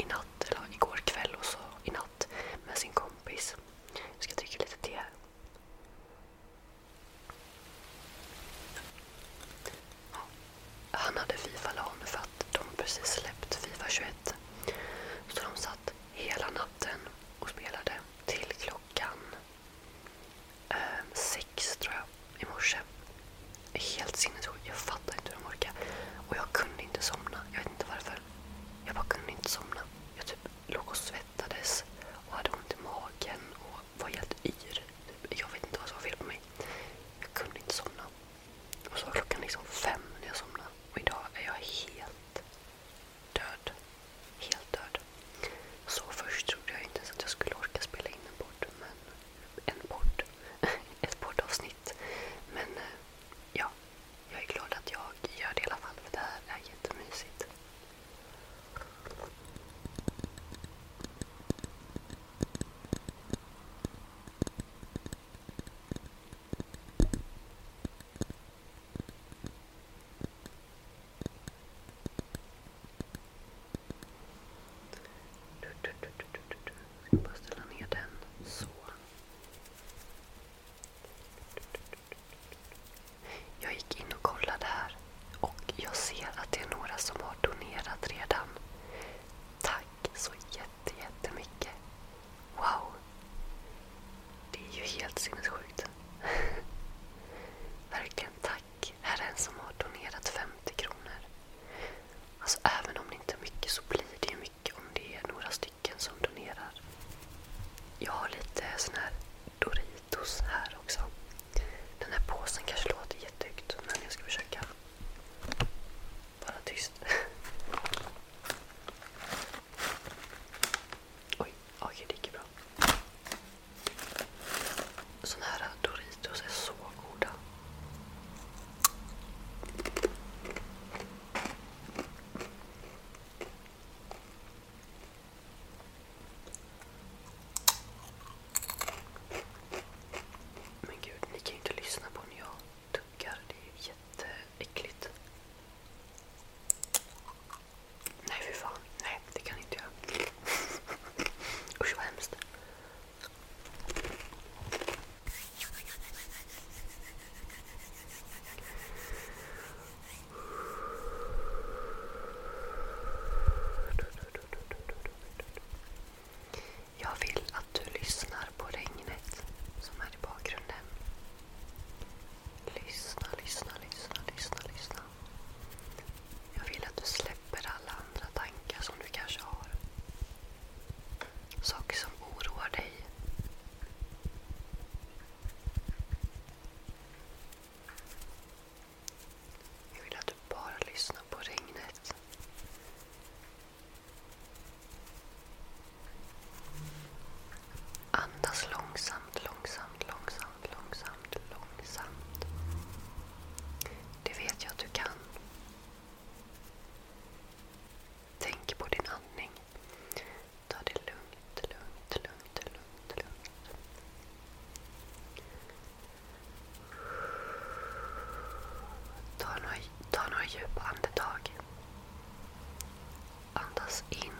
i natt, djupa andetag. Andas in.